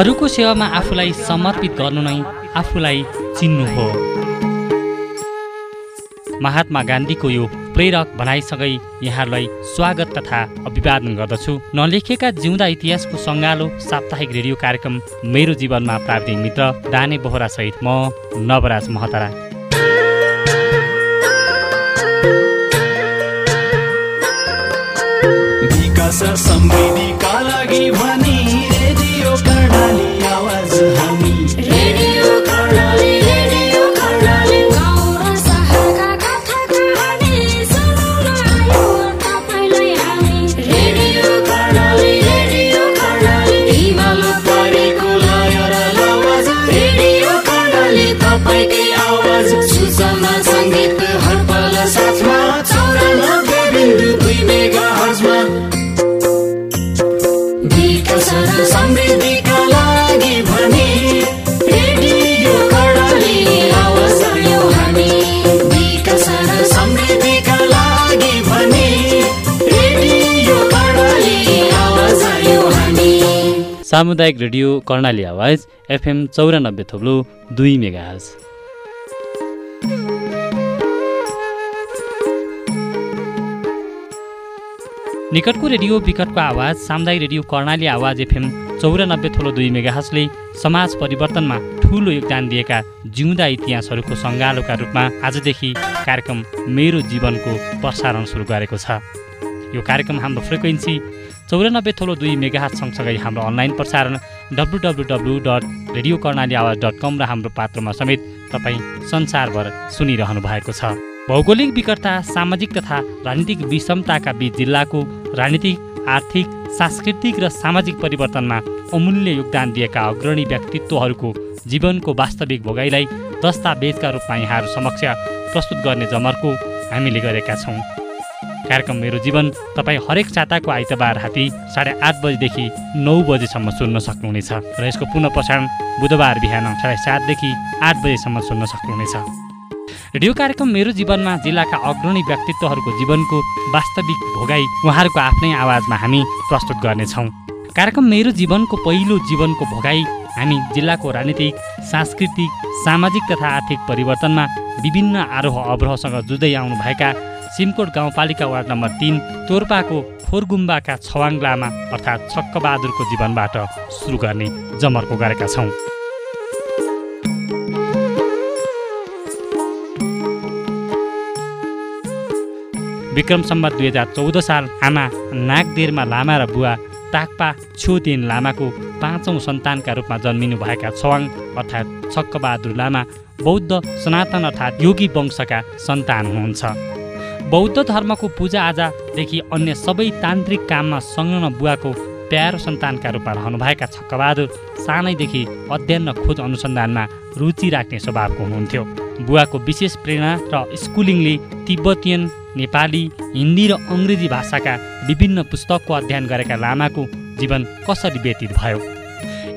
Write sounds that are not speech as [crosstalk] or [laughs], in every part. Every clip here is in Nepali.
अरूको सेवामा आफूलाई समर्पित गर्नु नै आफूलाई चिन्नु हो। महात्मा गान्धीको यो प्रेरक भनाइसँगै यहाँहरूलाई स्वागत तथा अभिवादन गर्दछु। नलेखेका जिउँदा इतिहासको सङ्गालो साप्ताहिक रेडियो कार्यक्रम मेरो जीवनमा प्राविधिक मित्र दाने बोहरासहित म नवराज महतरा। समृद्धिका लागि आवाज सामुदायिक रेडियो कर्णाली आवाज एफएम चौरानब्बे थोप्लो दुई मेगाहज निकटको रेडियो विकटको आवाज सामुदायिक रेडियो कर्णाली आवाज एफएम चौरानब्बे थोलो दुई मेगाहजले समाज परिवर्तनमा ठुलो योगदान दिएका जिउँदा इतिहासहरूको सङ्गालोका रूपमा आजदेखि कार्यक्रम मेरो जीवनको प्रसारण सुरु गरेको छ। यो कार्यक्रम हाम्रो फ्रिक्वेन्सी चौरानब्बे थोलो दुई मेगाहाट सँगसँगै हाम्रो अनलाइन प्रसारण W W W dot radio Karnali Awaaz dot com र हाम्रो पात्रमा समेत तपाईँ संसारभर सुनिरहनु भएको छ। भौगोलिक विकटता सामाजिक तथा राजनीतिक विषमताका बीच जिल्लाको राजनीतिक आर्थिक सांस्कृतिक र सामाजिक परिवर्तनमा अमूल्य योगदान दिएका अग्रणी व्यक्तित्वहरूको जीवनको वास्तविक भोगाइलाई दस्तावेजका रूपमा यहाँहरू समक्ष प्रस्तुत गर्ने जमर्को हामीले गरेका छौँ। कार्यक्रम मेरो जीवन। तपाईँ हरेक साताको आइतबार राति साढे आठ बजीदेखि नौ बजीसम्म सुन्न सक्नुहुनेछ र यसको पुनः प्रसारण बुधबार बिहान साढे सातदेखि आठ बजीसम्म सुन्न सक्नुहुनेछ। रेडियो कार्यक्रम मेरो जीवनमा जिल्लाका अग्रणी व्यक्तित्वहरूको जीवनको वास्तविक भोगाई उहाँहरूको आफ्नै आवाजमा हामी प्रस्तुत गर्नेछौँ। कार्यक्रम मेरो जीवनको पहिलो जीवनको भोगाई हामी जिल्लाको राजनीतिक सांस्कृतिक सामाजिक तथा आर्थिक परिवर्तनमा विभिन्न आरोह अवरोहसँग जुझ्दै आउनुभएका सिमकोट गाउँपालिका वार्ड नम्बर तिन तोर्पाको खोरगुम्बाका छवाङ लामा अर्थात् छक्कबहादुरको जीवनबाट सुरु गर्ने जमर्को गरेका छौँ। विक्रम सम्मत दुई हजार चौध साल आमा नागदेरमा लामा र बुवा ताक्पा छुतेन लामाको पाँचौँ सन्तानका रूपमा जन्मिनुभएका छवाङ अर्थात् छक्कबहादुर लामा बौद्ध सनातन अर्थात् योगी वंशका सन्तान हुनुहुन्छ। बौद्ध धर्मको पूजाआजादेखि अन्य सबै तान्त्रिक काममा संलग्न बुवाको प्यारो सन्तानका रूपमा रहनुभएका छक्कबहादुर सानैदेखि अध्ययन र खोज अनुसन्धानमा रुचि राख्ने स्वभावको हुनुहुन्थ्यो। बुवाको विशेष प्रेरणा र स्कुलिङले तिब्बतियन नेपाली हिन्दी र अङ्ग्रेजी भाषाका विभिन्न पुस्तकको अध्ययन गरेका लामाको जीवन कसरी व्यतीत भयो?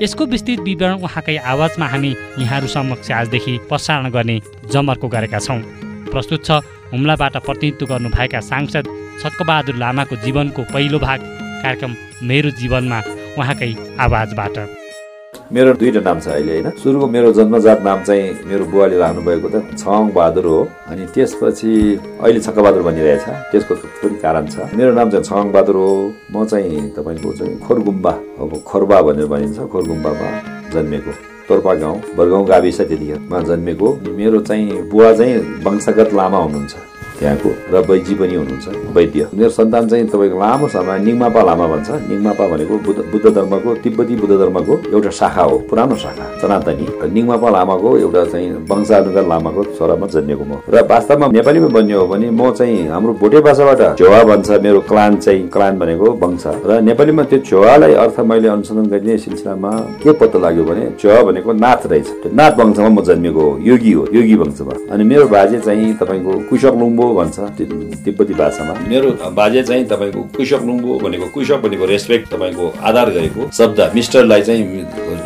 यसको विस्तृत विवरण उहाँकै आवाजमा हामी यहाँहरू समक्ष आजदेखि प्रसारण गर्ने जमर्को गरेका छौँ। प्रस्तुत छ। हुम्लाबाट प्रतिनिधित्व गर्नुभएका सांसद छक्कबहादुर लामाको जीवनको पहिलो भाग कार्यक्रम मेरो जीवनमा उहाँकै आवाजबाट। मेरो दुईवटा नाम छ अहिले होइन? सुरुको मेरो जन्मजात नाम चाहिँ मेरो बुवाले राख्नु भएको त छङ बहादुर हो। अनि त्यसपछि अहिले छक्क बहादुर भनिरहेछ। त्यसको पनि कारण छ। मेरो नाम चाहिँ छङ बहादुर हो। म चाहिँ तपाईँको चाहिँ खोरगुम्बा अब खोरबा भनेर भनिन्छ। खोरगुम्बामा जन्मेको। तोर्पा गाउँ बरगाउँ गाविस त्यतिखेरमा जन्मेको मेरो चाहिँ बुवा चाहिँ वंशगत लामा हुनुहुन्छ। त्यहाँको र वैजी पनि हुनुहुन्छ वैद्य। मेरो सन्तान चाहिँ तपाईँको लामो समय निङमापा लामा भन्छ। निङमापा भनेको बुद्ध धर्मको तिब्बती बुद्ध धर्मको एउटा शाखा हो पुरानो शाखा सनातनी। निङमापा लामाको एउटा चाहिँ वंशानुगत लामाको छोरामा जन्मेको म। र वास्तवमा नेपालीमा बन्यो हो भने म चाहिँ हाम्रो भोटे भाषाबाट झोवा भन्छ मेरो क्लान चाहिँ क्लान भनेको वंश। र नेपालीमा त्यो झोवालाई अर्थ मैले अनुसन्धान गर्ने सिलसिलामा के पत्तो लाग्यो भने झोवा भनेको नाथ रहेछ। नाथ वंशमा म जन्मेको हो योगी हो योगी वंशमा। अनि मेरो बाजे चाहिँ तपाईँको कुशक लुम्बो लुम्बो भन्छ तिब्बती भाषामा। मेरो बाजे चाहिँ तपाईँको कुइसक लुम्बो भनेको कुइसक भनेको रेस्पेक्ट तपाईँको आधार गरेको शब्द। मिस्टरलाई चाहिँ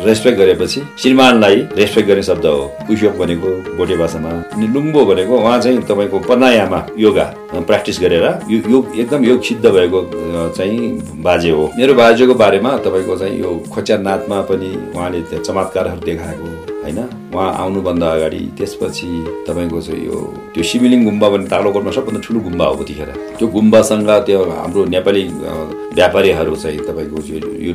रेस्पेक्ट गरेपछि श्रीमानलाई रेस्पेक्ट गर्ने शब्द हो। कुइसक भनेको भोटे भाषामा। अनि लुम्बो भनेको उहाँ चाहिँ तपाईँको प्राणायाममा योगा प्र्याक्टिस गरेर योग एकदम योग सिद्ध भएको चाहिँ बाजे हो। मेरो बाजेको बारेमा तपाईँको चाहिँ यो खोच्यानाथमा पनि उहाँले चमत्कारहरू देखाएको होइन? उहाँ आउनुभन्दा अगाडि त्यसपछि तपाईँको चाहिँ यो त्यो सिमिलिङ गुम्बा भन्ने तालोकोटमा सबभन्दा ठुलो गुम्बा हो त्यतिखेर त्यो गुम्बासँग त्यो हाम्रो नेपाली व्यापारीहरू चाहिँ तपाईँको यो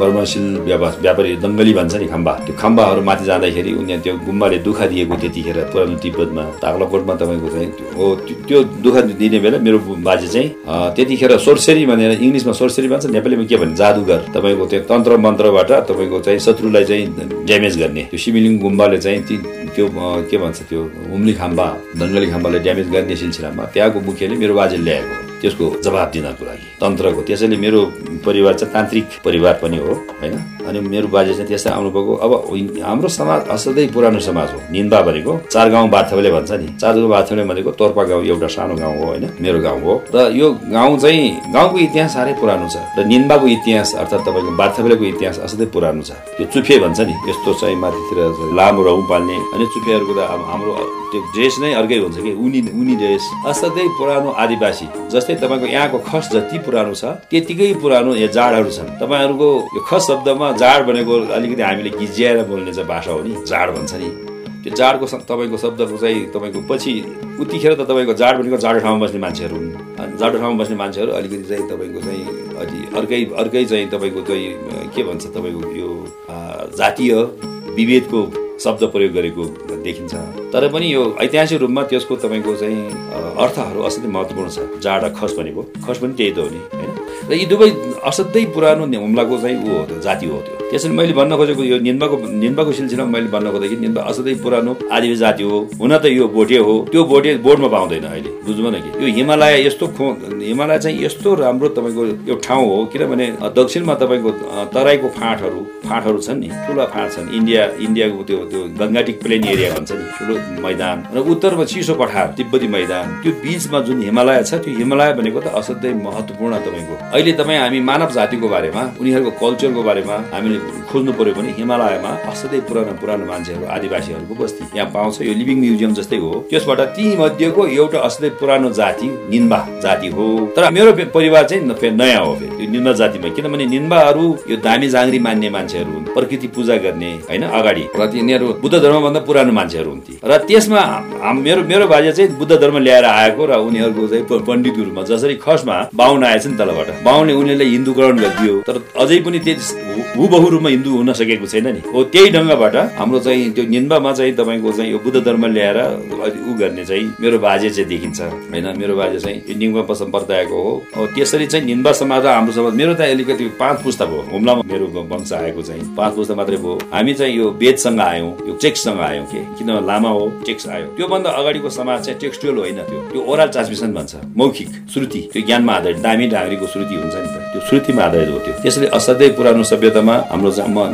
बर्मशील व्यापार व्यापारी दङ्गली भन्छ नि खम्बा त्यो खम्बाहरू माथि जाँदाखेरि उनीहरू त्यो गुम्बाले दुःख दिएको त्यतिखेर पुरानो तिब्बतमा तागलाकोटमा तपाईँको चाहिँ हो त्यो- दुःख दिने बेला मेरो बाजे चाहिँ त्यतिखेर सोर्सेरी भनेर इङ्ग्लिसमा सोर्सेरी भन्छ नेपालीमा के भने जादुगर तपाईँको त्यो तन्त्र मन्त्रबाट तपाईँको चाहिँ शत्रुलाई चाहिँ ड्यामेज गर्ने त्यो सिमिलिङ गुम्बाले चाहिँ ती त्यो के भन्छ त्यो हुम्ली खाम्बा दङ्गली खाम्बाले ड्यामेज गर्ने सिलसिलामा त्यहाँको मुखियाले मेरो बाजे ल्याएको त्यसको जवाब दिनको लागि। तन्त्रको त्यसैले मेरो परिवार चाहिँ तान्त्रिक परिवार पनि हो होइन? अनि मेरो बाजे चाहिँ त्यस्तै आउनुभएको। अब हाम्रो समाज असाध्यै पुरानो समाज हो। निन्दा भनेको चार गाउँ बार्थवले भन्छ नि। चार गाउँ बार्थवले भनेको तोर्पा गाउँ एउटा सानो गाउँ हो होइन? मेरो गाउँ हो। र यो गाउँ चाहिँ गाउँको इतिहास साह्रै पुरानो छ। र निन्दाको इतिहास अर्थात् तपाईँको बार्थवलेको इतिहास असाध्यै पुरानो छ। त्यो चुफे भन्छ नि यस्तो चाहिँ माथितिर लामो रौँ पाल्ने। अनि चुफेहरूको त अब हाम्रो त्यो ड्रेस नै अर्कै हुन्छ कि? उनी उनी ड्रेस। असाध्यै पुरानो आदिवासी जस्तै तपाईँको यहाँको खस जति पुरानो छ त्यतिकै पुरानो यो जाडहरू छन्। तपाईँहरूको यो खस शब्दमा जाड भनेको अलिकति हामीले गिज्याएर बोल्ने चाहिँ भाषा हो नि। जाड भन्छ नि। त्यो जाडको तपाईँको शब्दको चाहिँ तपाईँको पछि उतिखेर त तपाईँको जाड भनेको जाडो ठाउँमा बस्ने मान्छेहरू हुन्। जाडो ठाउँमा बस्ने मान्छेहरू अलिकति चाहिँ तपाईँको चाहिँ अलि अर्कै अर्कै चाहिँ तपाईँको चाहिँ के भन्छ तपाईँको यो जातीय विभेदको शब्द प्रयोग गरेको देखिन्छ। तर पनि यो ऐतिहासिक रूपमा त्यसको तपाईँको चाहिँ अर्थहरू असाध्यै महत्त्वपूर्ण छ। जाड खस भनेको। खस पनि त्यही त हो नि होइन? र यी दुवै असाध्यै पुरानो हुम्लाको चाहिँ ऊ हो त्यो जाति हो त्यो। त्यसरी मैले भन्न खोजेको यो निन्बाको निन्बाको सिलसिलामा मैले भन्न खोजेको निन्बा असाध्यै पुरानो आदिवासी जाति हो। हुन त यो भोटे हो। त्यो भोटे बोर्डमा पाउँदैन अहिले बुझ्नु न कि? यो हिमालय यस्तो खो हिमालय चाहिँ यस्तो राम्रो तपाईँको यो ठाउँ हो किनभने दक्षिणमा तपाईँको तराईको फाँटहरू फाँटहरू छन् नि ठुला फाँट छन्। इन्डिया इन्डियाको त्यो त्यो गङ्गाटिक प्लेन एरिया भन्छ नि ठुलो मैदान। र उत्तरमा चिसो पठार तिब्बती मैदान। त्यो बिचमा जुन हिमालय छ त्यो हिमालय भनेको त असाध्यै महत्त्वपूर्ण तपाईँको अहिले तपाईँ हामी मानव जातिको बारेमा उनीहरूको कल्चरको बारेमा हामीले खोज्नु पर्यो भने हिमालयमा असाध्यै पुरानो पुरानो मान्छेहरू आदिवासीहरूको बस्ती यहाँ पाउँछ। यो लिभिङ म्युजियम जस्तै हो। त्यसबाट ती मध्येको एउटा असाध्यै पुरानो जाति निन्बा जाति हो। तर मेरो परिवार चाहिँ नयाँ हो त्यो निन्बा जातिमा किनभने निन्बाहरू यो दामी जाँग्री मान्ने मान्छेहरू हुन् प्रकृति पूजा गर्ने होइन अगाडि। र तिनीहरू बुद्ध धर्मभन्दा पुरानो मान्छेहरू हुन् ती। र त्यसमा मेरो मेरो बाजे चाहिँ बुद्ध धर्म ल्याएर आएको र उनीहरूको चाहिँ पण्डितहरूमा जसरी खसमा बाहुन आएछ नि तलबाट। बाहुनले उनीहरूलाई हिन्दूकरण गरिदियो। तर अझै पनि त्यो हुबहु रूपमा हिन्दू हुन सकेको छैन नि। हो त्यही ढङ्गबाट हाम्रो चाहिँ त्यो निन्बामा चाहिँ तपाईँको चाहिँ यो बुद्ध धर्म ल्याएर उ गर्ने चाहिँ मेरो बाजे चाहिँ देखिन्छ। होइन मेरो बाजे चाहिँ यो निङ्बा सम्प्रदायको हो। त्यसरी चाहिँ निन्बा समाज हाम्रो समाज मेरो त अलिकति पाँच पुस्ता भयो। हुम्लामा मेरो वंश आएको चाहिँ। पाँच पुस्ता मात्रै भयो। हामी चाहिँ यो वेदसँग आयौँ यो चेक्ससँग आयौँ के? किन लामा हो? चेक्स आयो। त्योभन्दा अगाडिको समाज चाहिँ टेक्सटुअल होइन त्यो। त्यो ओरल ट्रान्समिसन भन्छ मौखिक श्रुति त्यो ज्ञानमा आधारित दामी ढाङ्ग्रीको श्रुति हुन्छ नि त। त्यो श्रुतिमा आधारित हो त्यो। त्यसले असाध्यै पुरानो सभ्यतामा हाम्रो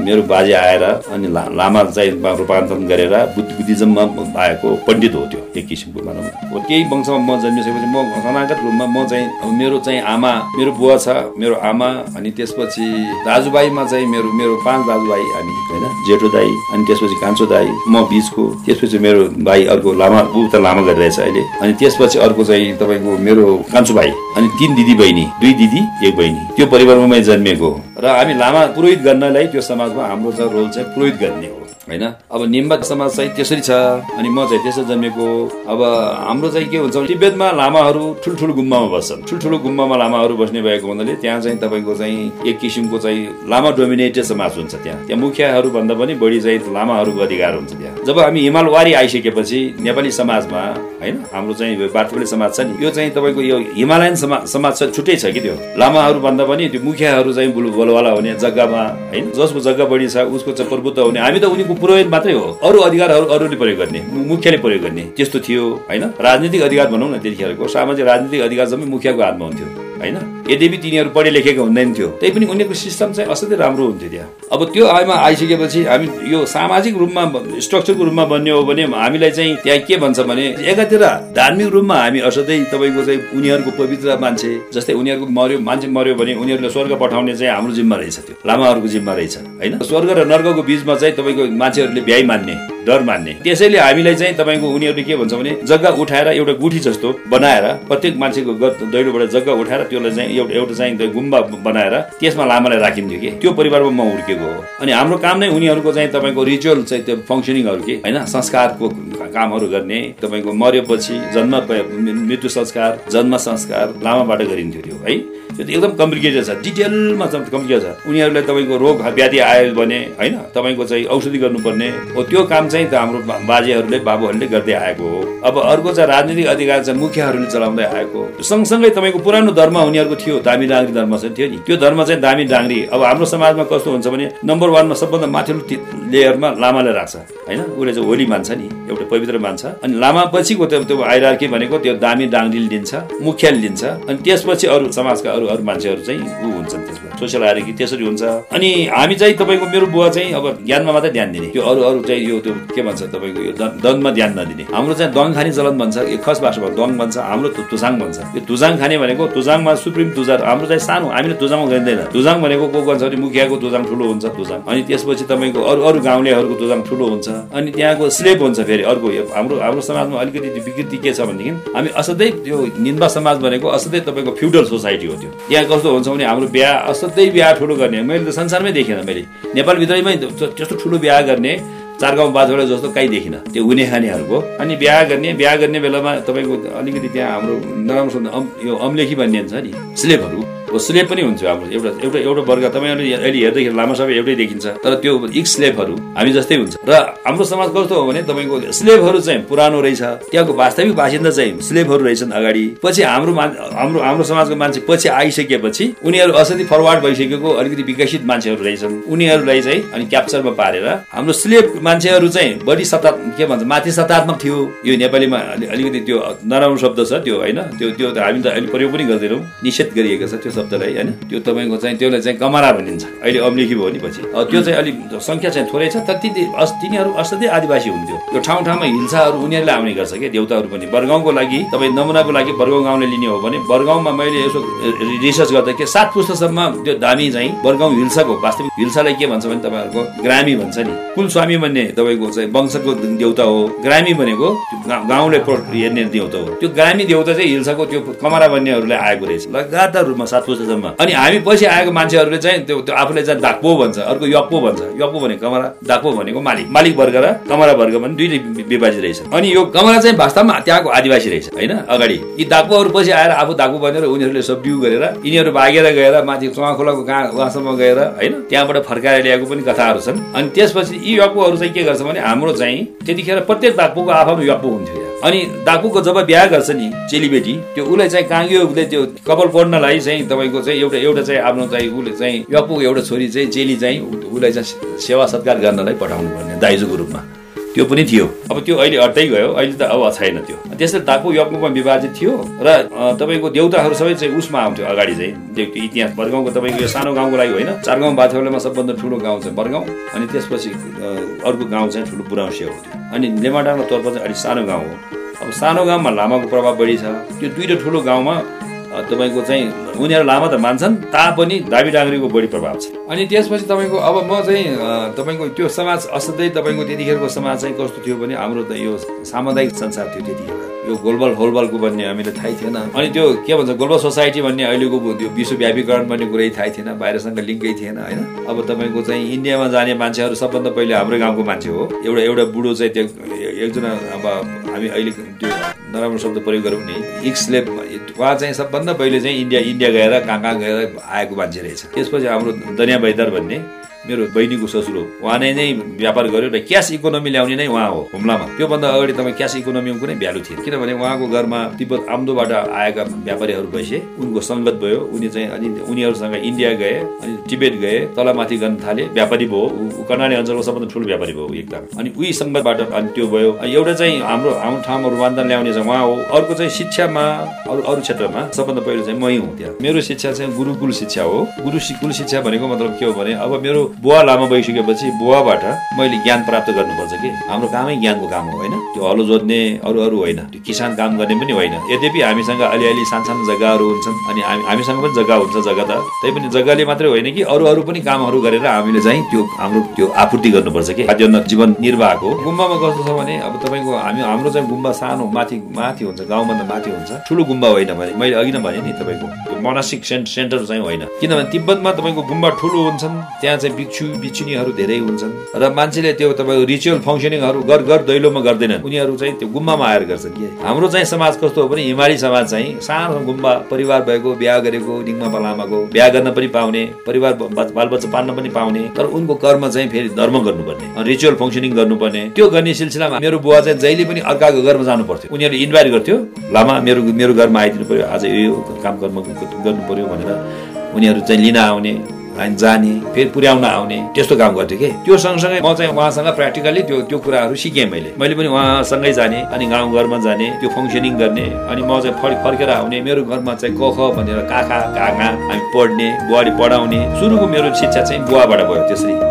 मेरो बाजे आएर अनि लामा चाहिँ रूपान्तरण गरेर बुद्ध बुद्धिज्ममा आएको पण्डित हो त्यो एक किसिमको न। हो त्यही वंशमा म जन्मिसकेपछि म सनागत रूपमा म चाहिँ मेरो चाहिँ आमा मेरो बुवा छ मेरो आमा अनि त्यसपछि दाजुभाइमा चाहिँ मेरो मेरो पाँच दाजुभाइ हामी होइन? जेठो दाई अनि त्यसपछि कान्छो दाई म बिचको। त्यसपछि मेरो भाइ अर्को लामा ऊ त लामा गरिरहेछ अहिले। अनि त्यसपछि अर्को चाहिँ तपाईँको मेरो कान्छो भाइ अनि तिन दिदी बहिनी दुई दिदी। एक बहिनी। त्यो परिवारमा जन्मिएको हो। र हामी लामा पुरोहित गर्नलाई त्यो समाजमा हाम्रो चाहिँ रोल चाहिँ पुरोहित गर्ने हो। होइन? अब निम्बा समाज चाहिँ त्यसरी छ अनि म चाहिँ त्यसरी जन्मेको। अब हाम्रो चाहिँ के हुन्छ तिब्बतमा लामाहरू ठुल्ठुलो गुम्बामा बस्छन्। ठुल्ठुलो गुम्बामा लामाहरू बस्ने भएको हुनाले त्यहाँ चाहिँ तपाईँको चाहिँ एक किसिमको चाहिँ लामा डोमिनेटेड समाज हुन्छ त्यहाँ। त्यहाँ मुखियाहरू भन्दा पनि बढी चाहिँ लामाहरूको अधिकार हुन्छ त्यहाँ। जब हामी हिमाल वारी आइसकेपछि नेपाली समाजमा होइन? हाम्रो चाहिँ बार्थोले समाज छ नि। यो चाहिँ तपाईँको यो हिमालयन समाज समाज छ छुट्टै छ कि त्यो? लामाहरू भन्दा पनि त्यो मुखियाहरू चाहिँ बुल बोलवाला हुने जग्गामा होइन? जसको जग्गा बढी छ उसको चाहिँ प्रभुत्व हुने। हामी त उनीको पुरोहित मात्रै हो। अरू अधिकारहरू अरूले प्रयोग गर्ने मुखियाले प्रयोग गर्ने। त्यस्तो थियो होइन? राजनीतिक अधिकार भनौँ न त्यतिखेरको। सामाजिक राजनीतिक अधिकार जम्मै मुखियाको हातमा हुन्थ्यो। होइन? यद्यपि तिनीहरू पढे लेखेको हुँदैन थियो त्यही पनि उनीहरूको सिस्टम चाहिँ असाध्यै राम्रो हुन्थ्यो त्यहाँ। अब त्यो आयमा आइसकेपछि हामी यो सामाजिक रूपमा स्ट्रक्चरको रूपमा बन्ने हो भने हामीलाई चाहिँ त्यहाँ के भन्छ भने एकातिर धार्मिक रूपमा हामी असाध्यै तपाईँको चाहिँ उनीहरूको पवित्र मान्छे जस्तै उनीहरूको मर्यो मान्छे मर्यो भने उनीहरूले स्वर्ग पठाउने चाहिँ हाम्रो जिम्मा रहेछ त्यो लामाहरूको जिम्मा रहेछ होइन? स्वर्ग र नर्कको बिचमा चाहिँ तपाईँको मान्छेहरूले भ्याइ मान्ने। डर मान्ने। त्यसैले हामीलाई चाहिँ तपाईँको उनीहरूले के भन्छ भने जग्गा उठाएर एउटा गुठी जस्तो बनाएर प्रत्येक मान्छेको गत दैलोबाट जग्गा उठाएर त्यसलाई चाहिँ एउटा एउटा चाहिँ गुम्बा बनाएर त्यसमा लामालाई राखिन्थ्यो कि। त्यो परिवारमा म हुर्केको हो। अनि हाम्रो काम नै उनीहरूको चाहिँ तपाईँको रिचुअल चाहिँ त्यो फङ्सनिङहरू के होइन? संस्कारको कामहरू गर्ने तपाईँको मरेपछि जन्म मृत्यु संस्कार जन्म संस्कार लामाबाट गरिन्थ्यो त्यो है? त्यो एकदम कम्प्लिकेटेड छ डिटेलमा कम्प्लिकेटेड छ उनीहरूलाई तपाईँको रोग व्याधि आयो भने होइन तपाईँको चाहिँ औषधि गर्नुपर्ने। हो त्यो काम चाहिँ त हाम्रो बाजेहरूले बाबुहरूले गर्दै आएको हो। अब अर्को चाहिँ राजनीतिक अधिकार चाहिँ मुखियाहरूले चलाउँदै आएको सँगसँगै तपाईँको पुरानो धर्म उनीहरूको थियो दामी डाङ्री धर्म चाहिँ थियो नि। त्यो धर्म चाहिँ दामी डाङ्री अब हाम्रो समाजमा कस्तो हुन्छ भने नम्बर वानमा सबभन्दा माथिल्लो लेयरमा लामाले राख्छ होइन? उसले चाहिँ होली मान्छ नि एउटा पवित्र मान्छ। अनि लामा पछिको त्यो आइरार्की भनेको त्यो दामी डाङ्रीले लिन्छ मुखियाले लिन्छ। अनि त्यसपछि अरू समाजका अरू अरू मान्छेहरू चाहिँ ऊ हुन्छन् त्यसमा। सोसियल आइरार्की त्यसरी हुन्छ। अनि हामी चाहिँ तपाईँको मेरो बुवा चाहिँ अब ज्ञानमा मात्रै ध्यान दिने। त्यो अरू अरू चाहिँ यो त्यो के भन्छ तपाईँको यो दन- दनमा ध्यान नदिने। हाम्रो चाहिँ दङ खाने चलन भन्छ यो खस भाषामा दङ भन्छ हाम्रो तु- तुसाङ भन्छ। यो तुजाङ खाने भनेको तुजाङमा सुप्रिम तुजार हाम्रो चाहिँ सानो हामीले तुजाङमा गरिँदैन तुजाङ भनेको को भन्छ भने मुखियाको तुजाङ ठुलो हुन्छ तुजाङ अनि त्यसपछि तपाईँको अरू अरू गाउँलेहरूको तुजाङ ठुलो हुन्छ। अनि त्यहाँको स्लेप हुन्छ फेरि अर्को हाम्रो हाम्रो समाजमा अलिकति विकृति के छ भनेदेखि हामी असाध्यै त्यो निन्दा समाज भनेको असाध्यै तपाईँको फ्युडल सोसाइटी हो त्यो। त्यहाँ कस्तो हुन्छ भने हाम्रो बिहा असाध्यै बिहा ठुलो गर्ने। मैले त संसारमै देखिनँ मैले। नेपालभित्रैमै त्यो- त्यस्तो ठुलो बिहा गर्ने चार गाउँ बाँधवटा जस्तो कहीँ देखिनँ। त्यो हुने खानेहरूको अनि बिहा गर्ने बिहा गर्ने बेलामा तपाईँको अलिकति त्यहाँ हाम्रो नराम्रो यो अम्लेखी भन्ने हुन्छ नि। स्लेपहरू स्लेप पनि हुन्छ हाम्रो एउटा एउटा एउटा वर्ग तपाईँहरूले अहिले हेर्दाखेरि लामो सबै एउटै देखिन्छ तर त्यो इक स्लेपहरू हामी जस्तै हुन्छ। र हाम्रो समाज कस्तो हो भने तपाईँको स्लेपहरू चाहिँ पुरानो रहेछ त्यहाँको वास्तविक बासिन्दा चाहिँ स्लेपहरू रहेछन् अगाडि। पछि हाम्रो हाम्रो हाम्रो समाजको मान्छे पछि आइसकेपछि उनीहरू असति फरवार्ड भइसकेको अलिकति विकसित मान्छेहरू रहेछन्। उनीहरूलाई चाहिँ अनि क्याप्चरमा पारेर हाम्रो स्लेप मान्छेहरू चाहिँ बढी सता के भन्छ माथि सतात्मक थियो। यो नेपालीमा अलि- अलिकति त्यो नराम्रो शब्द छ त्यो होइन? त्यो त्यो हामी त अहिले प्रयोग पनि गर्दैनौँ निषेध गरिएको छ त्यो शब्दलाई होइन? त्यो तपाईँको चाहिँ त्यसलाई चाहिँ कमरा भनिन्छ। अहिले अम्लिखी भयो नि पछि त्यो चाहिँ अलिक सङ्ख्या चाहिँ थोरै छ तर तिनीहरू असाध्यै आदिवासी हुन्थ्यो। यो ठाउँ ठाउँमा हिल्साहरू उनीहरूले आउने गर्छ क्या देउताहरू पनि। बरगाउँको लागि तपाईँ नमुनाको लागि बरगाउँ गाउँले लिने हो भने बरगाउँमा मैले यसो रिसर्च गर्दा के? सात पुस्तासम्म त्यो दामी चाहिँ बरगाउँ हिल्साको वास्तविक हिल्सालाई के भन्छ भने तपाईँहरूको? ग्रामी भन्छ नि। कुल स्वामी भन्ने तपाईँको चाहिँ वंशको देउता हो। ग्रामी भनेको त्यो गाउँले हेर्ने देउता हो। त्यो ग्रामी देउता चाहिँ हिल्साको त्यो कमरा भन्नेहरूलाई आएको रहेछ। लगातार रूपमा सात पुस्तासम्म अनि हामी पछि आएको मान्छेहरूले चाहिँ त्यो त्यो आफूलाई चाहिँ दाक्पो भन्छ अर्को यप्पो भन्छ। यप्पो भनेको कमरा दाक्पो भनेको मालिक। मालिक वर्ग र कमरा वर्ग पनि दुईटै विभाजित रहेछ। अनि यो कमरा चाहिँ वास्तवमा त्यहाँको आदिवासी रहेछ होइन? अगाडि। यी दाक्पोहरू पछि आएर आफू दाक्पो बनेर उनीहरूले सबड्यु गरेर यिनीहरू भागेर गएर माथि खोलाको कहाँ उहाँसम्म गएर होइन? त्यहाँबाट फर्काएर ल्याएको पनि कथाहरू छन्। अनि त्यसपछि यी यप्पोहरू चाहिँ के गर्छ भने हाम्रो चाहिँ त्यतिखेर प्रत्येक दाक्पोको आफ्नो यप्पो हुन्थ्यो। अनि दाकुको जब बिहा गर्छ नि चेलीबेटी त्यो उसलाई चाहिँ काङ्गियो उसले त्यो कपाल पढ्नलाई चाहिँ तपाईँको चाहिँ एउटा एउटा चाहिँ आफ्नो चाहिँ उसले चाहिँ यप्पू एउटा छोरी चाहिँ चेली चाहिँ उसलाई चाहिँ सेवा सत्कार गर्नलाई पठाउनु पर्ने दाइजोको रूपमा। त्यो पनि थियो। अब त्यो अहिले अट्टै गयो अहिले त अब छैन त्यो। त्यसरी दाकु यज्ञमा विभाजित थियो र तपाईँको देउताहरू सबै चाहिँ उसमा आउँथ्यो अगाडि चाहिँ। त्यो इतिहास बरगाउँको तपाईँको यो सानो गाउँको लागि होइन चार गाउँ बाथौलेमा सबभन्दा ठुलो गाउँ चाहिँ बरगाउँ अनि त्यसपछि अर्को गाउँ चाहिँ ठुलो बुराउँसे हो अनि लेमाडाङको तर्फ चाहिँ अलिक सानो गाउँ हो। अब सानो गाउँमा लामाको प्रभाव बढी छ। त्यो दुईवटा ठुलो गाउँमा तपाईँको चाहिँ उनीहरू लामा त मान्छन् तापनि दाबी डाङ्ग्रीको बढी प्रभाव छ। अनि त्यसपछि तपाईँको अब म चाहिँ तपाईँको त्यो समाज असाध्यै तपाईँको त्यतिखेरको समाज चाहिँ कस्तो थियो भने हाम्रो त यो सामुदायिक संसार थियो त्यतिखेर। यो गोलबल होलबलको भन्ने हामीले थाहै थिएन। अनि त्यो के भन्छ ग्लोबल सोसाइटी भन्ने अहिलेको त्यो विश्वव्यापीकरण भन्ने कुरै थाहै थिएन बाहिरसँग लिङ्कै थिएन होइन? अब तपाईँको चाहिँ इन्डियामा जाने मान्छेहरू सबभन्दा पहिले हाम्रो गाउँको मान्छे हो। एउटा एउटा बुढो चाहिँ त्यो एकजना अब हामी अहिले त्यो नराम्रो शब्द प्रयोग गरौँ नि इक्सले उहाँ चाहिँ सबभन्दा पहिले चाहिँ इन्डिया इन्डिया गएर कहाँ कहाँ गएर आएको मान्छे रहेछ। त्यसपछि हाम्रो दनिया बैदर भन्ने मेरो बहिनीको ससुर हो उहाँ नै नै व्यापार गर्यो र क्यास इकोनोमी ल्याउने नै उहाँ हो हुम्लामा। त्योभन्दा अगाडि तपाईँ क्यास इकोनोमीमा कुनै भ्यालु थिएन। किनभने उहाँको घरमा तिब्बत आम्दोबाट आएका व्यापारीहरू भइसे उनको सङ्गत भयो उनी चाहिँ अनि उनीहरूसँग इन्डिया गए अनि टिबेट गए तलमाथि गर्न थाले व्यापारी भयो। ऊ- कर्णाली अञ्चलको सबभन्दा ठुलो व्यापारी भयो एकदम अनि उही सङ्गतबाट अनि त्यो भयो। एउटा चाहिँ हाम्रो हाम्रो ठाउँमा रूपान्तरण ल्याउने चाहिँ उहाँ हो। अर्को चाहिँ शिक्षामा अरू अरू क्षेत्रमा सबभन्दा पहिलो चाहिँ मै हुँ मेरो शिक्षा चाहिँ गुरुकुल शिक्षा हो। गुरु कुल शिक्षा भनेको मतलब के हो भने अब मेरो बुवा लामो भइसकेपछि बुवाबाट मैले ज्ञान प्राप्त गर्नुपर्छ कि? हाम्रो कामै ज्ञानको काम हो होइन? त्यो हलो जोत्ने अरू अरू होइन त्यो किसान काम गर्ने पनि होइन। यद्यपि हामीसँग अलिअलि सानसानो जग्गाहरू हुन्छन् अनि हामी हामीसँग पनि जग्गा हुन्छ जग्गा त तैपनि जग्गाले मात्रै होइन कि अरू अरू पनि कामहरू गरेर हामीले चाहिँ त्यो हाम्रो त्यो आपूर्ति गर्नुपर्छ कि? खाद्यान्न जीवन निर्वाहको गुम्बामा कस्तो छ भने अब तपाईँको हामी हाम्रो चाहिँ गुम्बा सानो माथि माथि हुन्छ गाउँभन्दा माथि हुन्छ। ठुलो गुम्बा होइन भने मैले अघि नै भने नि तपाईँको त्यो सेन्टर चाहिँ होइन। किनभने तिब्बतमा तपाईँको गुम्बा ठुलो हुन्छन् त्यहाँ चाहिँ बिच्छु बिच्छुनीहरू धेरै हुन्छन्। र मान्छेले त्यो तपाईँको रिचुअल फङ्सनिङहरू घर घर दैलोमा गर्दैनन्। उनीहरू चाहिँ त्यो गुम्बामा आएर गर्छन्। कि हाम्रो चाहिँ समाज कस्तो हो भने हिमाली समाज चाहिँ सानो गुम्बा परिवार भएको बिहा गरेको डिङ्मा लामाको बिहा गर्न पनि पाउने परिवार बालबच्चा पाल्न पनि पाउने तर उनको कर्म चाहिँ फेरि धर्म गर्नुपर्ने रिचुअल फङ्सनिङ गर्नुपर्ने। त्यो गर्ने सिलसिलामा मेरो बुवा चाहिँ जहिले पनि अर्काको घरमा जानु पर्थ्यो उनीहरूले इन्भाइट गर्थ्यो लामा मेरो मेरो घरमा आइदिनु पर्यो। आज यो काम कर्म गर्नु पर्यो भनेर उनीहरू चाहिँ लिन आउने। अनि जाने फेरि पुर्याउन आउने त्यस्तो काम गर्थ्यो कि? त्यो सँगसँगै म चाहिँ उहाँसँग प्र्याक्टिकली त्यो त्यो कुराहरू सिकेँ मैले। मैले पनि उहाँसँगै जाने अनि गाउँघरमा जाने त्यो फङ्सनिङ गर्ने अनि म चाहिँ फर् फर्केर आउने मेरो घरमा चाहिँ क ख भनेर काका काका हामी पढ्ने बुहारी पढाउने सुरुको मेरो शिक्षा चाहिँ बुवाबाट भयो त्यसरी।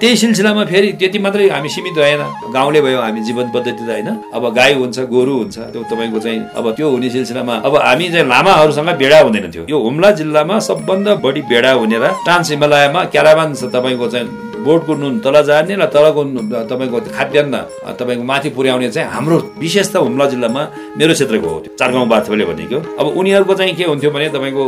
त्यही सिलसिलामा फेरि त्यति मात्रै हामी सीमित भएन। गाउँले भयो हामी जीवन पद्धति त होइन। अब गाई हुन्छ गोरु हुन्छ त्यो तपाईँको चाहिँ अब त्यो हुने सिलसिलामा अब हामी चाहिँ लामाहरूसँग बेडा हुँदैन थियो। यो हुम्ला जिल्लामा सबभन्दा बढी बेडा हुने र ट्रान्स हिमालयमा क्याराबान छ तपाईँको चाहिँ बोटको नुन तल जाने र तलको तपाईँको खाद्यान्न तपाईँको माथि पुर्याउने चाहिँ हाम्रो विशेष त हुम्ला जिल्लामा मेरो क्षेत्रको हो त्यो। चारगाउँ बाथोले भनेको। अब उनीहरूको चाहिँ के हुन्थ्यो भने तपाईँको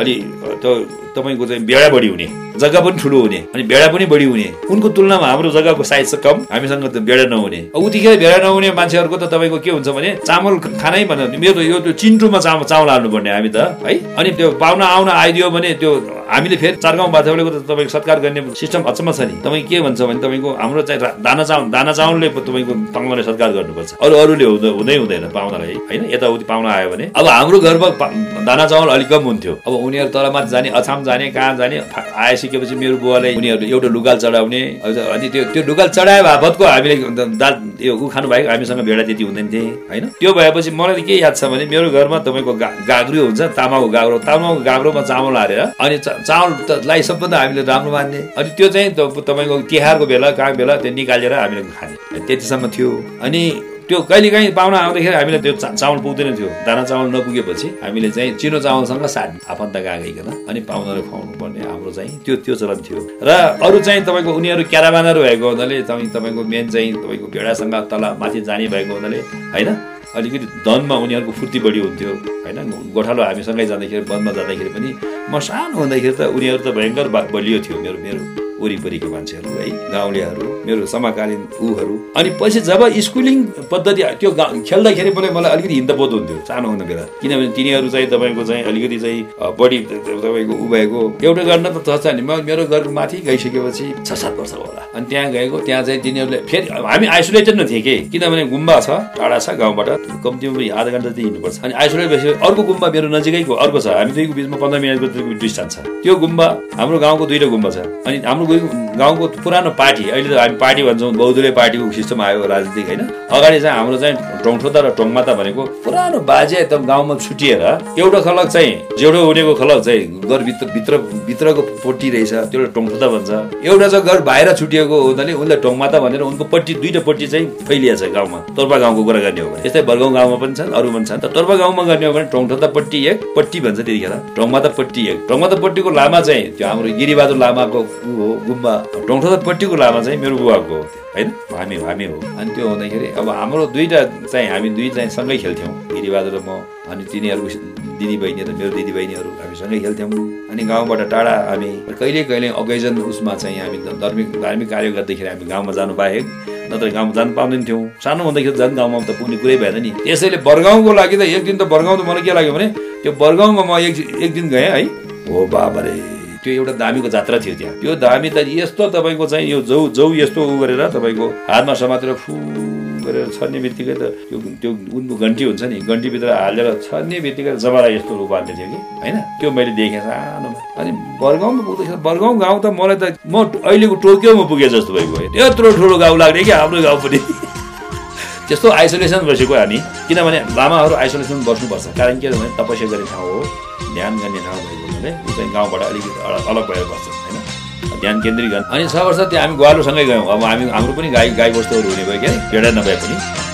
अलि त्यो तपाईँको चाहिँ बेडा बढी हुने जग्गा पनि ठुलो हुने अनि बेडा पनि बढी हुने उनको तुलनामा हाम्रो जग्गाको साइज चाहिँ कम हामीसँग त बेडा नहुने। उतिखेर बेडा नहुने मान्छेहरूको त तपाईँको के हुन्छ भने चामल खानै भन्दा मेरो यो त्यो चिन्टुमा चामल चामल हाल्नुपर्ने हामी त है? अनि त्यो पाहुना आउन आइदियो भने त्यो हामीले फेरि चारगाउँ बाथौलेको त तपाईँको सत्कार गर्ने सिस्टम अचम्म छ नि। तपाईँ के भन्छ भने तपाईँको हाम्रो चाहिँ दाना चामल दाना चामलले तपाईँको पाहुनाले सत्कार गर्नुपर्छ। अरू अरूले हुँदै हुँदै हुँदैन पाहुनालाई होइन? यताउति पाहुना आयो भने। अब हाम्रो घरमा दाना चामल अलिक कम हुन्थ्यो। अब उनीहरू तलमाथि जाने अछाम जाने कहाँ जाने आइसकेपछि मेरो बुवाले उनीहरू एउटा लुगाल चढाउने। अनि त्यो त्यो लुगाल चढाए बापतको हामीले दाल यो ऊ खानु भएको हामीसँग भेडा त्यति हुँदैन थिए होइन? त्यो भएपछि मलाई के याद छ भने मेरो घरमा तपाईँको गाग्रो हुन्छ तामाको गाग्रो। तामाको गाग्रोमा चामल हालेर अनि चा- चामल त- लाई सबभन्दा हामीले राम्रो मान्ने। अनि त्यो चाहिँ तपाईँको तिहारको बेला कहाँ बेला त्यो निकालेर हामीले खाने। त्यतिसम्म थियो। अनि त्यो कहिले काहीँ पाहुना आउँदाखेरि हामीले त्यो चामल पुग्दैन थियो। दाना चामल नपुगेपछि हामीले चाहिँ चिनो चामलसँग साथ आफन्त गइकन अनि पाहुनाले खुवाउनु पर्ने हाम्रो चाहिँ त्यो त्यो चलन थियो। र अरू चाहिँ तपाईँको उनीहरू क्याराबानहरू भएको हुनाले तपाईँ तपाईँको मेन चाहिँ तपाईँको भेडासँग तल माथि जाने भएको हुनाले होइन? अलिकति धनमा उनीहरूको फुर्ती बढी हुन्थ्यो होइन? गोठालो हामीसँगै जाँदाखेरि वनमा जाँदाखेरि पनि म सानो हुँदाखेरि त उनीहरू त भयङ्कर बलियो थियो मेरो मेरो। वरिपरिको मान्छेहरू है गाउँलेहरू मेरो समकालीन ऊहरू। अनि पछि जब स्कुलिङ पद्धति त्यो खेल्दाखेरि पनि मलाई अलिकति हिन्द बोध हुन्थ्यो सानो हुँदा बेला। किनभने तिनीहरू चाहिँ तपाईँको चाहिँ अलिकति चाहिँ बढी तपाईँको ऊ भएको। एउटा गर्न त छ नि मेरो घर माथि गइसकेपछि छ सात वर्ष होला। अनि त्यहाँ गएको त्यहाँ चाहिँ तिनीहरूले फेरि हामी आइसोलेटेड न थिएँ कि। किनभने गुम्बा छ टाढा छ गाउँबाट। कम्तीमा आधा घन्टा चाहिँ हिँड्नुपर्छ। अनि आइसोलेट भएपछि अर्को गुम्बा मेरो नजिकैको अर्को छ। हामी दुईको बिचमा पन्ध्र मिनटको डिस्टेन्स छ। त्यो गुम्बा हाम्रो गाउँको दुईवटा गुम्बा छ। अनि हाम्रो गुइ- गाउँको पुरानो पार्टी अहिले त हामी पार्टी भन्छौँ बौद्धले पार्टीको सिस्टम आयो राजनीतिक होइन। अगाडि चाहिँ हाम्रो चाहिँ टोङठोदा र टोङमाता भनेको पुरानो बाजे एकदम गाउँमा छुटिएर एउटा खलक चाहिँ जेठो हुनेको खलक चाहिँ घरभित्र भित्र भित्रको पट्टी रहेछ त्यो टोङठोदा भन्छ। एउटा चाहिँ घर बाहिर छुटिएको हुनाले उसलाई टोङमाता भनेर उनको पट्टी दुईटा पट्टी चाहिँ फैलिएको छ गाउँमा। तोर्पा गाउँको कुरा गर्ने हो भने। यस्तै बरगाउँ गाउँमा पनि छन् अरू पनि छन्। त तोर्पा गाउँमा गर्ने हो भने टोङठोदा पट्टी एक पट्टी भन्छ त्यतिखेर। टोङमाता पट्टी एक। टोङमाता पट्टीको लामा चाहिँ त्यो हाम्रो गिरिबहादुर लामाको ऊ हो। गुम्बा टोङठोदा पट्टीको लामा चाहिँ मेरो बुवाको हो होइन? हामी हामी हो। अनि त्यो हुँदाखेरि अब हाम्रो दुईवटा चाहिँ हामी दुई चाहिँ सँगै खेल्थ्यौँ। गिरिबहादुर र म अनि दिदी बहिनीहरू मेरो दिदी बहिनीहरू हामी सँगै खेल्थ्यौँ। अनि गाउँबाट टाढा हामी कहिले कहिले अकेजन उसमा चाहिँ हामी धार्मिक धार्मिक कार्य गर्दाखेरि हामी गाउँमा जानु बाहेक नत्र गाउँमा जानु पाउँदैन थियौँ सानो हुँदाखेरि झन् गाउँमा त पुग्ने कुरै भएन नि। त्यसैले बरगाउँको लागि त एक दिन त बरगाउँ त मलाई के लाग्यो भने त्यो बरगाउँमा म एक एक दिन गएँ है। हो बाबा रे। त्यो एउटा दामीको जात्रा थियो त्यहाँ। त्यो दामी त यस्तो तपाईँको चाहिँ यो जौ जौ यस्तो उ गरेर तपाईँको हातमा समातेर फु गरेर छर्ने बित्तिकै त त्यो त्यो उनको घन्टी हुन्छ नि घन्टीभित्र हालेर छर्ने बित्तिकै जमारा यस्तो उपाल्ने थियो कि होइन? त्यो मैले देखेँ सानोमा। अनि बरगाउँमा पुग्दाखेरि बरगाउँ गाउँ त मलाई त म अहिलेको टोकियोमा पुगे जस्तो भइगयो त्यत्रो ठुलो गाउँ लाग्ने कि हाम्रो गाउँ पनि। [laughs] त्यस्तो आइसोलेसन बसेको हामी। किनभने लामाहरू आइसोलेसन बस्नुपर्छ कारण के भने तपस्या गर्ने ठाउँ हो ध्यान गर्ने ठाउँ हुनाले ऊ चाहिँ गाउँबाट अलिकति अल- अलग भएर बस्छ होइन? ध्यान केन्द्रित गर्न। अनि छ वर्ष त्यो हामी ग्वालोसँगै गयौँ। अब हामी हाम्रो पनि गाई गाई बस्तुहरू हुने भयो क्या भेडा नभए पनि।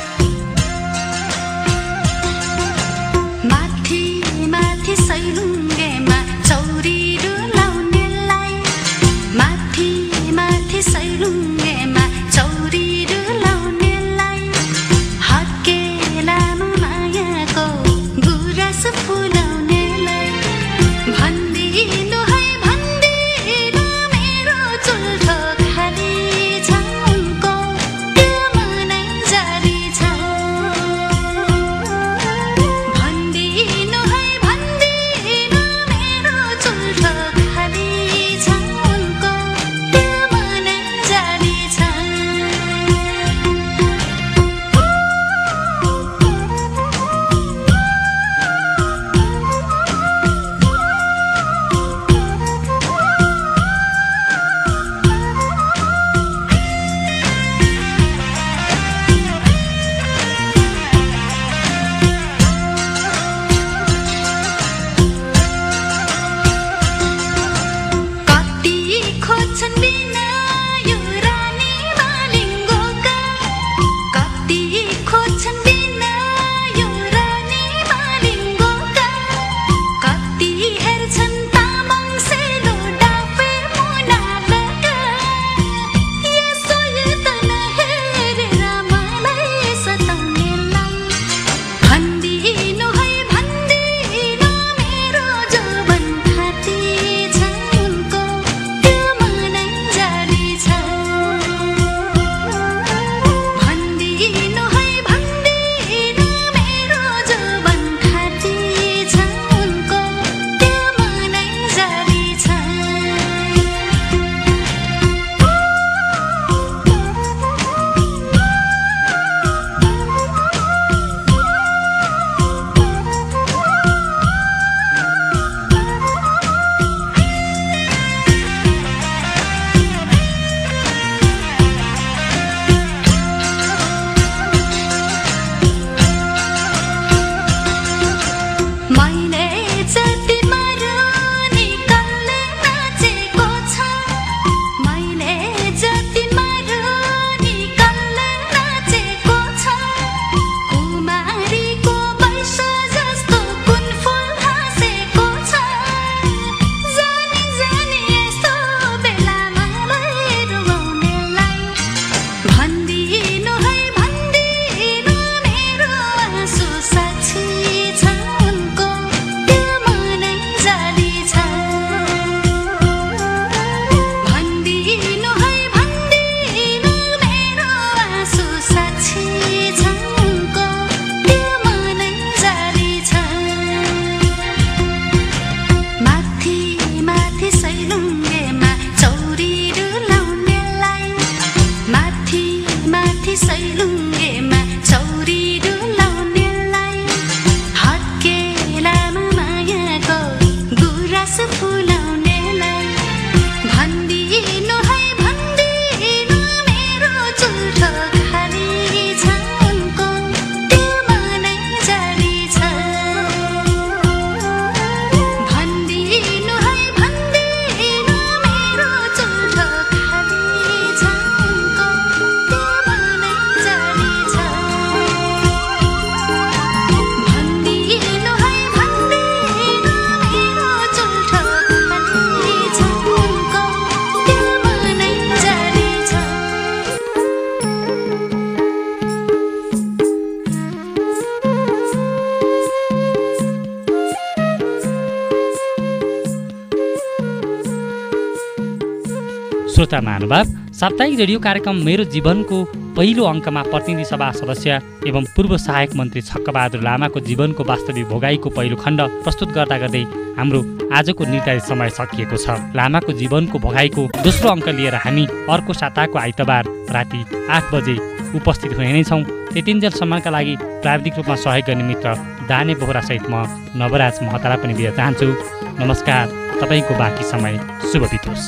श्रोता महानुभाव साप्ताहिक रेडियो कार्यक्रम मेरो जीवनको पहिलो अङ्कमा प्रतिनिधि सभा सदस्य एवं पूर्व सहायक मन्त्री छक्कबहादुर लामाको जीवनको वास्तविक भोगाईको पहिलो खण्ड प्रस्तुत गर्दा गर्दै हाम्रो आजको निर्धारित समय सकिएको छ। लामाको जीवनको भोगाईको दोस्रो अङ्क लिएर हामी अर्को साताको आइतबार राति आठ बजे उपस्थित हुने नै छौँ। त्यतिन्जेलसम्मका लागि प्राविधिक रूपमा सहयोग गर्ने मित्र दाने बोहरासहित म नवराज महतालाई पनि दिन चाहन्छु। नमस्कार तपाईँको बाँकी समय शुभ बितोस्।